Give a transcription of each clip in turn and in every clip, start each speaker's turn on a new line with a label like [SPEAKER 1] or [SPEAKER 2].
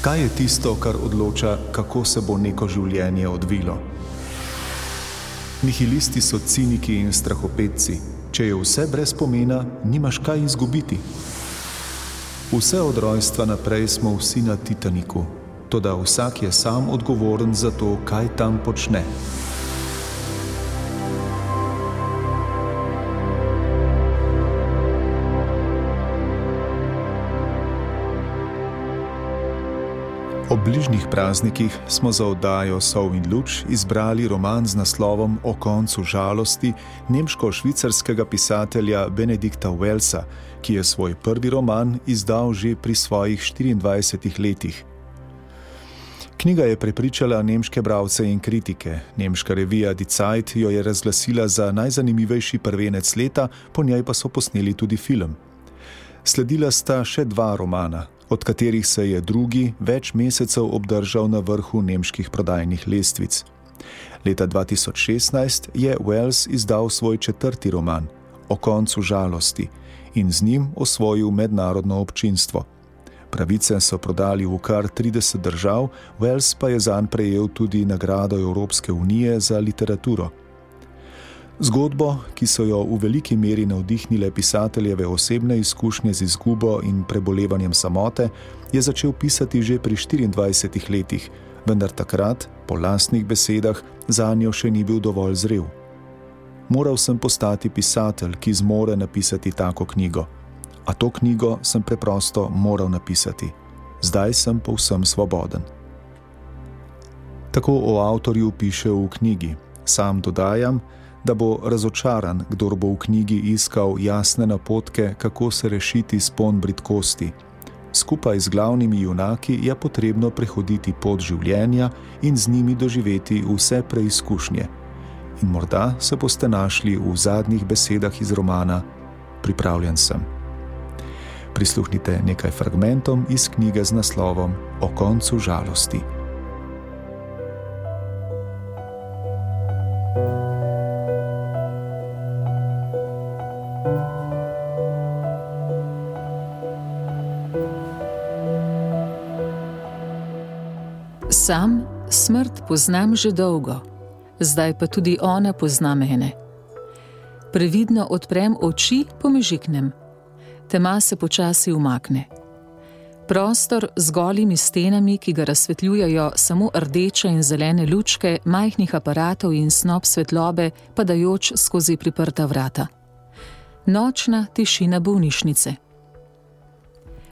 [SPEAKER 1] Kaj je tisto, kar odloča, kako se bo neko življenje odvilo? Nihilisti so ciniki in strahopetci. Če je vse brez pomena, nimaš kaj izgubiti. Vse od rojstva naprej smo vsi na Titaniku, toda vsak je sam odgovoren za to, kaj tam počne. Ob bližnjih praznikih smo za oddajo Sov in Luč izbrali roman z naslovom O koncu žalosti nemško-švicarskega pisatelja Benedikta Wellsa, ki je svoj prvi roman izdal že pri svojih 24 letih. Knjiga je prepričala nemške bralce in kritike. Nemška revija Die Zeit jo je razglasila za najzanimivejši prvenec leta, po njej pa so posneli tudi film. Sledila sta še dva romana, od katerih se je drugi več mesecev obdržal na vrhu nemških prodajnih lestvic. Leta 2016 je Wells izdal svoj četrti roman O koncu žalosti in z njim osvojil mednarodno občinstvo. Pravice so prodali v kar 30 držav, Wells pa je zanj prejel tudi nagrado Evropske unije za literaturo. Zgodbo, ki so jo v veliki meri navdihnile pisateljeve osebne izkušnje z izgubo in prebolevanjem samote, je začel pisati že pri 24 letih, vendar takrat, po lastnih besedah, za njo še ni bil dovolj zrel. Moral sem postati pisatelj, ki zmore napisati tako knjigo. A to knjigo sem preprosto moral napisati. Zdaj sem povsem svoboden. Tako o avtorju piše v knjigi. Sam dodajam, da bo razočaran, kdor bo v knjigi iskal jasne napotke, kako se rešiti spon britkosti. Skupaj z glavnimi junaki je potrebno prehoditi pot življenja in z njimi doživeti vse preizkušnje. In morda se boste našli v zadnjih besedah iz romana: Pripravljen sem. Prisluhnite nekaj fragmentom iz knjige z naslovom O koncu žalosti.
[SPEAKER 2] Poznam že dolgo, zdaj pa tudi ona pozna mene. Previdno odprem oči, pomežiknem. Tema se počasi umakne. Prostor z golimi stenami, ki ga razsvetljujejo samo rdeče in zelene lučke majhnih aparatov in snop svetlobe, padajoč skozi priprta vrata. Nočna tišina bolnišnice.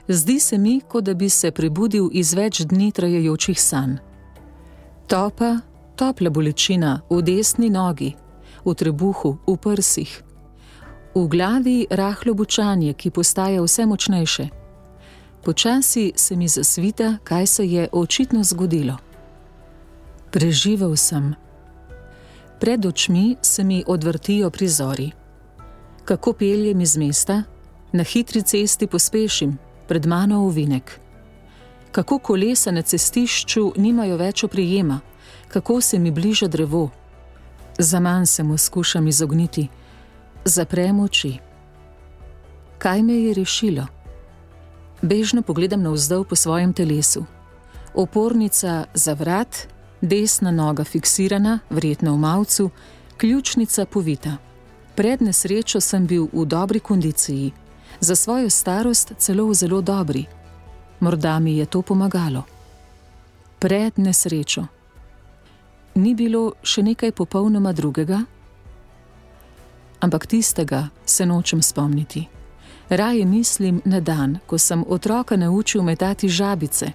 [SPEAKER 2] Zdi se mi, kot da bi se prebudil iz več dni trajajočih sanj. Topa, topla bolečina v desni nogi, v trebuhu, v prsih. V glavi rahlo bučanje, ki postaja vse močnejše. Počasi se mi zasvita, kaj se je očitno zgodilo. Preživel sem. Pred očmi se mi odvrtijo prizori. Kako peljem iz mesta, na hitri cesti pospešim, pred mano ovinek kako kolesa na cestišču nimajo več oprijema, kako se mi bliža drevo. Za manj se mu skušam izogniti, zaprem oči. Kaj me je rešilo? Bežno pogledam navzdol po svojem telesu. Opornica za vrat, desna noga fiksirana, verjetno v malcu, ključnica povita. Pred nesrečo sem bil v dobri kondiciji, za svojo starost celo v zelo dobri. Morda mi je to pomagalo. Pred nesrečo. Ni bilo še nekaj popolnoma drugega? Ampak tistega se nočem spomniti. Raje mislim na dan, ko sem otroka naučil metati žabice.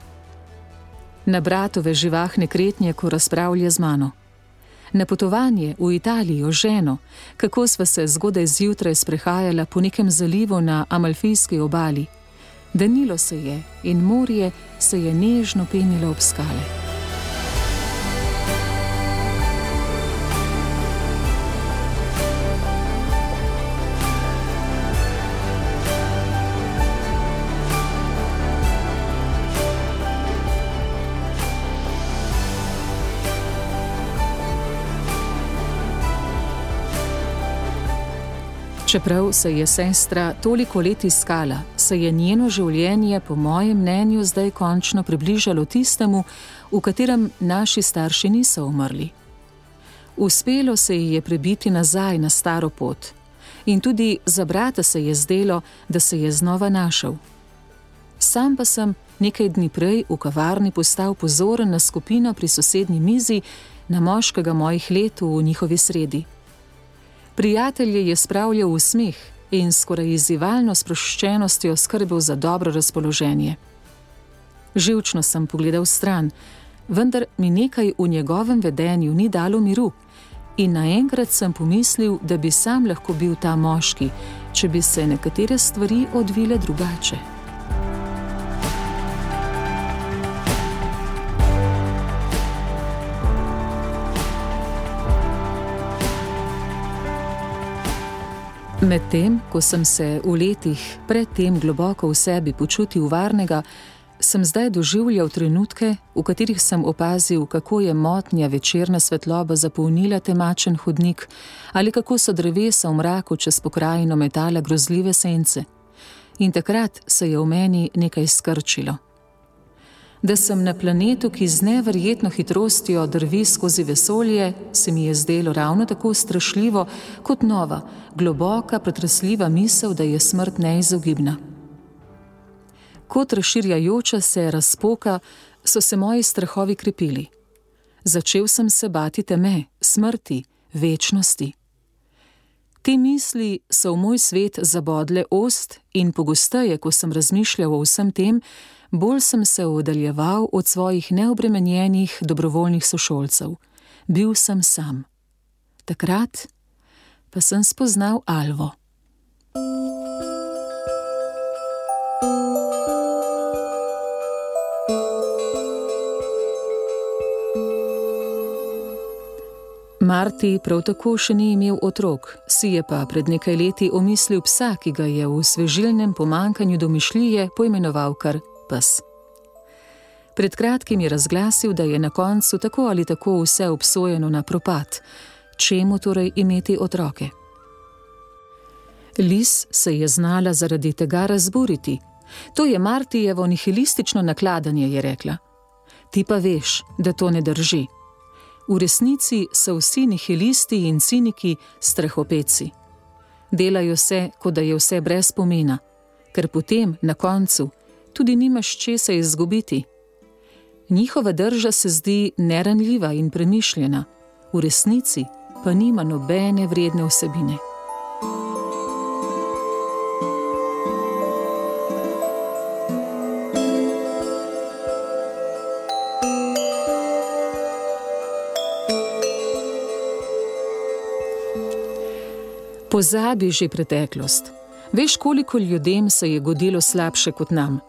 [SPEAKER 2] Na bratove živahne kretnje, ko razpravlja z mano. Na potovanje v Italijo ženo, kako sva se zgodaj zjutraj sprehajala po nekem zalivu na Amalfijski obali. Danilo se je in morje se je nežno penilo ob skale. Čeprav se je sestra toliko let iskala, se je njeno življenje, po mojem mnenju, zdaj končno približalo tistemu, v katerem naši starši niso umrli. Uspelo se ji je prebiti nazaj na staro pot, in tudi za brata se je zdelo, da se je znova našel. Sam pa sem nekaj dni prej v kavarni postal pozoren na skupino pri sosednji mizi, na moškega mojih let v njihovi sredi. Prijatelje je spravljal v smeh in skoraj izzivalno sproščenostjo skrbel za dobro razpoloženje. Živčno sem pogledal stran, vendar mi nekaj v njegovem vedenju ni dalo miru, in naenkrat sem pomislil, da bi sam lahko bil ta moški, če bi se nekatere stvari odvile drugače. Medtem, ko sem se v letih predtem globoko v sebi počutil varnega, sem zdaj doživljal trenutke, v katerih sem opazil, kako je motnja večerna svetloba zapolnila temačen hodnik ali kako so drevesa v mraku čez pokrajino metala grozljive sence. In takrat se je v meni nekaj skrčilo da sem na planetu, ki z neverjetno hitrostjo drvi skozi vesolje, se mi je zdelo ravno tako strašljivo kot nova, globoka, pretresljiva misel, da je smrt neizogibna. Kot razširjajoča se razpoka, so se moji strahovi krepili. Začel sem se bati teme, smrti, večnosti. Te misli so v moj svet zabodle ost in pogosteje, ko sem razmišljal o vsem tem, bolj sem se oddaljeval od svojih neobremenjenih dobrovoljnih sošolcev. Bil sem sam. Takrat pa sem spoznal Alvo. Marti prav tako še ni imel otrok, si je pa pred nekaj leti omislil psa, ki ga je v svežilnem pomankanju domišljije poimenoval kar pes. Pred kratkim je razglasil, da je na koncu tako ali tako vse obsojeno na propad, čemu torej imeti otroke. Lis se je znala zaradi tega razburiti. To je Martijevo nihilistično nakladanje, je rekla. Ti pa veš, da to ne drži. V resnici so vsi nihilisti in ciniki strahopeci. Delajo se, kot da je vse brez pomena, ker potem, na koncu, tudi nimaš česa izgubiti. Njihova drža se zdi neranljiva in premišljena, v resnici pa nima nobene vredne vsebine. Pozabi že preteklost. Veš, koliko ljudem se je godilo slabše kot nam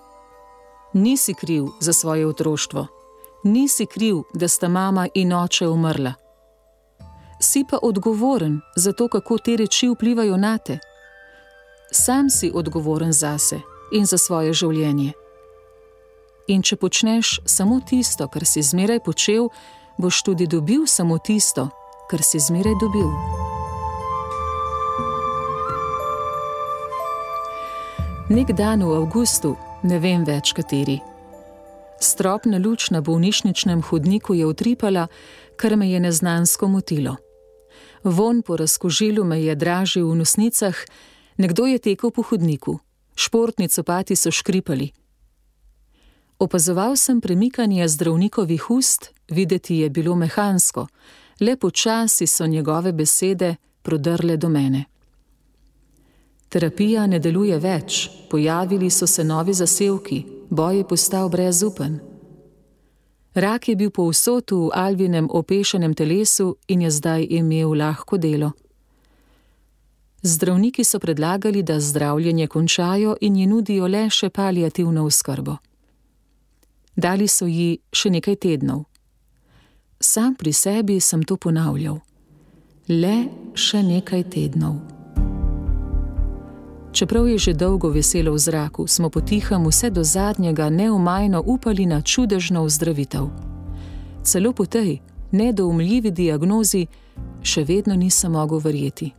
[SPEAKER 2] nisi kriv za svoje otroštvo, nisi kriv, da sta mama in oče umrla. Si pa odgovoren za to, kako te reči vplivajo na te. Sam si odgovoren zase in za svoje življenje. In če počneš samo tisto, kar si zmeraj počel, boš tudi dobil samo tisto, kar si zmeraj dobil. Nek dan v avgustu ne vem več kateri. Stropna luč na bolnišničnem hodniku je utripala, kar me je neznansko motilo. Von po razkožilu me je dražil v nosnicah, nekdo je tekel po hodniku, športni copati so škripali. Opazoval sem premikanje zdravnikovih ust, videti je bilo mehansko, le počasi so njegove besede prodrle do mene. Terapija ne deluje več, pojavili so se novi zasevki, boj je postal brezupen. Rak je bil povsod v Alvinem opešenem telesu in je zdaj imel lahko delo. Zdravniki so predlagali, da zdravljenje končajo in ji nudijo le še palijativno oskrbo. Dali so ji še nekaj tednov. Sam pri sebi sem to ponavljal. Le še nekaj tednov. Čeprav je že dolgo veselo v zraku, smo potihem vse do zadnjega neumajno upali na čudežno ozdravitev. Celo po tej nedoumljivi diagnozi še vedno nisem mogel verjeti.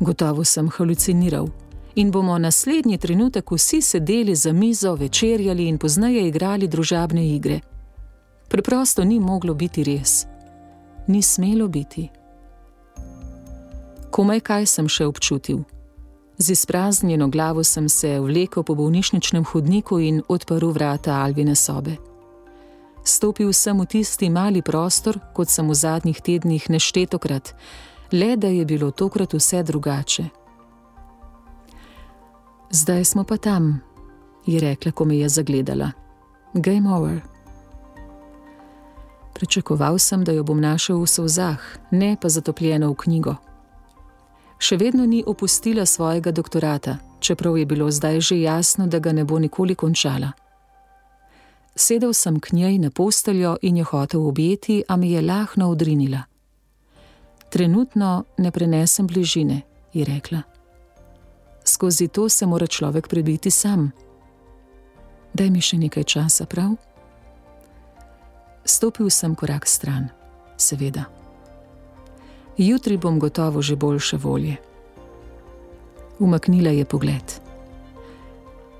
[SPEAKER 2] Gotovo sem haluciniral in bomo naslednji trenutek vsi sedeli za mizo, večerjali in poznaje igrali družabne igre. Preprosto ni moglo biti res, ni smelo biti. Komaj kaj sem še občutil. Z izpraznjeno glavo sem se vlekel po bolnišničnem hodniku in odprl vrata Alvine sobe. Stopil sem v tisti mali prostor, kot sem v zadnjih tednih neštetokrat, le da je bilo tokrat vse drugače. Zdaj smo pa tam, je rekla, ko me je zagledala. Game over. Pričakoval sem, da jo bom našel v solzah, ne pa zatopljeno v knjigo. Še vedno ni opustila svojega doktorata, čeprav je bilo zdaj že jasno, da ga ne bo nikoli končala. Sedel sem k njej na posteljo in jo hotel objeti, a mi je lahno odrinila. Trenutno ne prenesem bližine, je rekla skozi to se mora človek prebiti sam. Daj mi še nekaj časa, prav? Stopil sem korak stran, seveda. Jutri bom gotovo že boljše volje. Umaknila je pogled.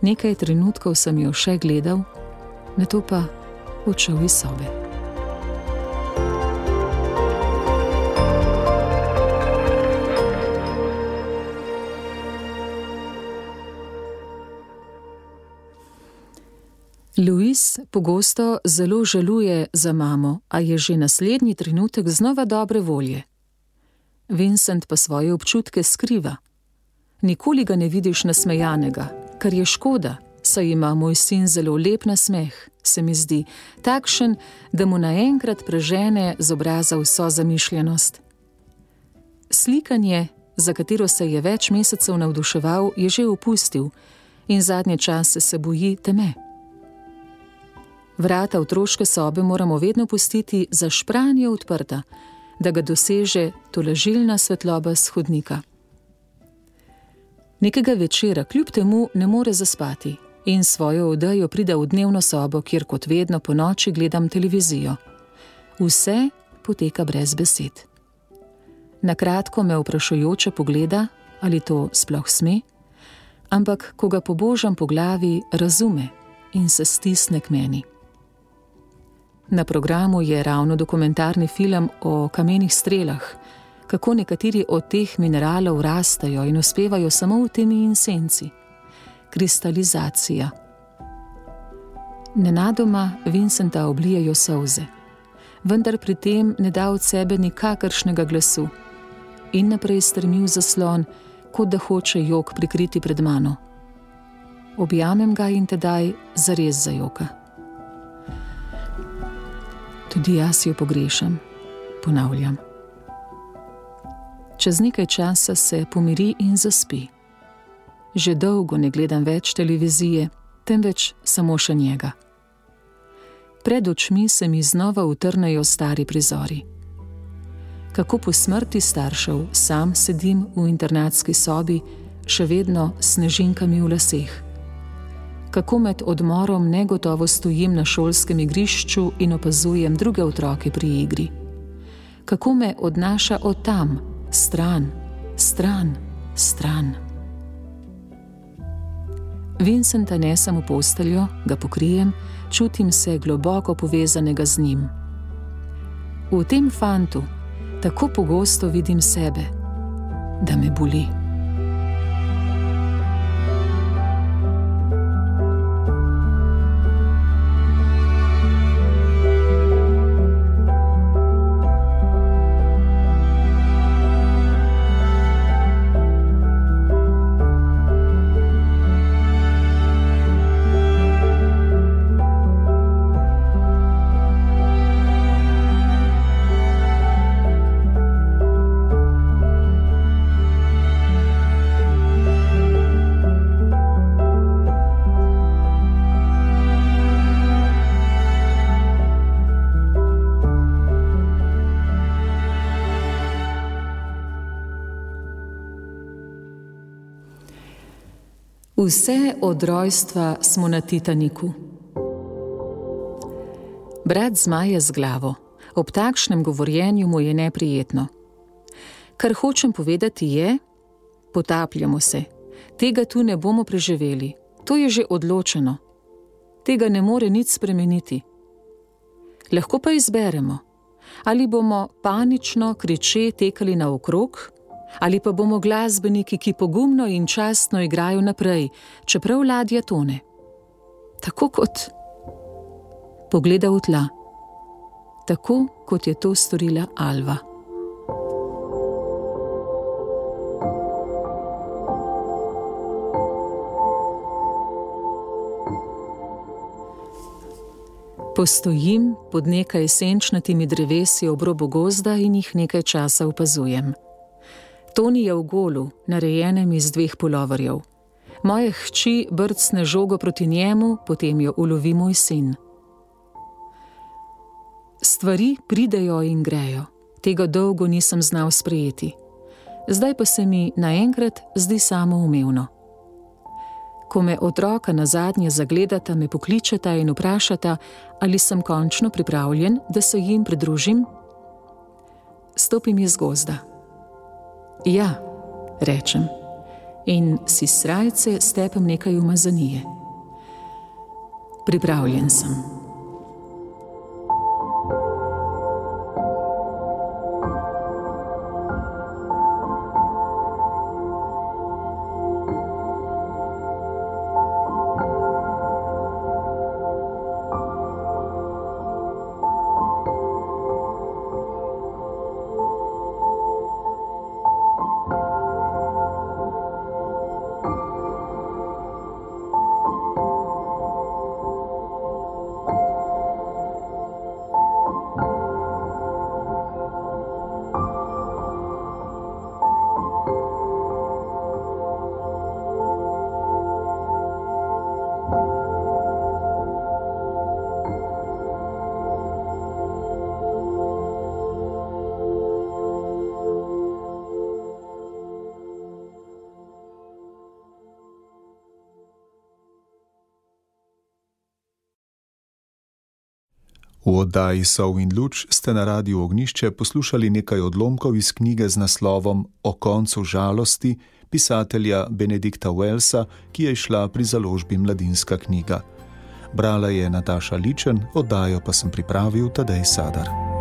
[SPEAKER 2] Nekaj trenutkov sem jo še gledal, na to pa odšel iz sobe. Louis pogosto zelo žaluje za mamo, a je že naslednji trenutek znova dobre volje. Vincent pa svoje občutke skriva. Nikoli ga ne vidiš nasmejanega, kar je škoda, saj ima moj sin zelo lep nasmeh, se mi zdi, takšen, da mu naenkrat prežene z obraza vso zamišljenost. Slikanje, za katero se je več mesecev navduševal, je že opustil in zadnje čase se boji teme. Vrata otroške sobe moramo vedno pustiti za špranje odprta, da ga doseže tolažilna svetloba z hodnika. Nekega večera kljub temu ne more zaspati in svojo odejo pride v dnevno sobo, kjer kot vedno po noči gledam televizijo. Vse poteka brez besed. Na kratko me vprašujoče pogleda, ali to sploh sme, ampak ko ga pobožam po glavi, razume in se stisne k meni. Na programu je ravno dokumentarni film o kamenih strelah, kako nekateri od teh mineralov rastejo in uspevajo samo v temi in senci. Kristalizacija. Nenadoma Vincenta oblijajo solze, vendar pri tem ne da od sebe nikakršnega glasu in naprej strmi v zaslon, kot da hoče jog prikriti pred mano. Objamem ga in tedaj zares zajoka. Tudi jaz jo pogrešam, ponavljam. Čez nekaj časa se pomiri in zaspi. Že dolgo ne gledam več televizije, temveč samo še njega. Pred očmi se mi znova utrnejo stari prizori. Kako po smrti staršev sam sedim v internatski sobi, še vedno s snežinkami v laseh kako med odmorom negotovo stojim na šolskem igrišču in opazujem druge otroke pri igri. Kako me odnaša od tam, stran, stran, stran. Vincenta nesem v posteljo, ga pokrijem, čutim se globoko povezanega z njim. V tem fantu tako pogosto vidim sebe, da me boli. Vse od rojstva smo na Titaniku. Brat zmaje z glavo, ob takšnem govorjenju mu je neprijetno. Kar hočem povedati je: potapljamo se, Tega tu ne bomo preživeli, to je že odločeno. Tega ne more nič spremeniti. Lahko pa izberemo, ali bomo panično kriče tekali naokrog, ali pa bomo glasbeniki, ki pogumno in častno igrajo naprej, čeprav ladja tone. Tako kot pogleda v tla, tako kot je to storila Alva. Postojim pod nekaj senčnatimi drevesi ob robu gozda in jih nekaj časa opazujem. Toni je v golu, narejenem iz dveh polovarjev. Moje hči brcne žogo proti njemu, potem jo ulovi moj sin. Stvari pridejo in grejo, tega dolgo nisem znal sprejeti. Zdaj pa se mi naenkrat zdi samo umevno ko me otroka na zadnje zagledata, me pokličeta in vprašata, ali sem končno pripravljen, da se jim pridružim. Stopim iz gozda. Ja, rečem, in si srajce stepem nekaj umazanije. Pripravljen sem.
[SPEAKER 1] V oddaji Sov in Luč ste na radiju Ognišče poslušali nekaj odlomkov iz knjige z naslovom O koncu žalosti pisatelja Benedikta Wellsa, ki je šla pri založbi Mladinska knjiga. Brala je Nataša Ličen, oddajo pa sem pripravil Tadej Sadar.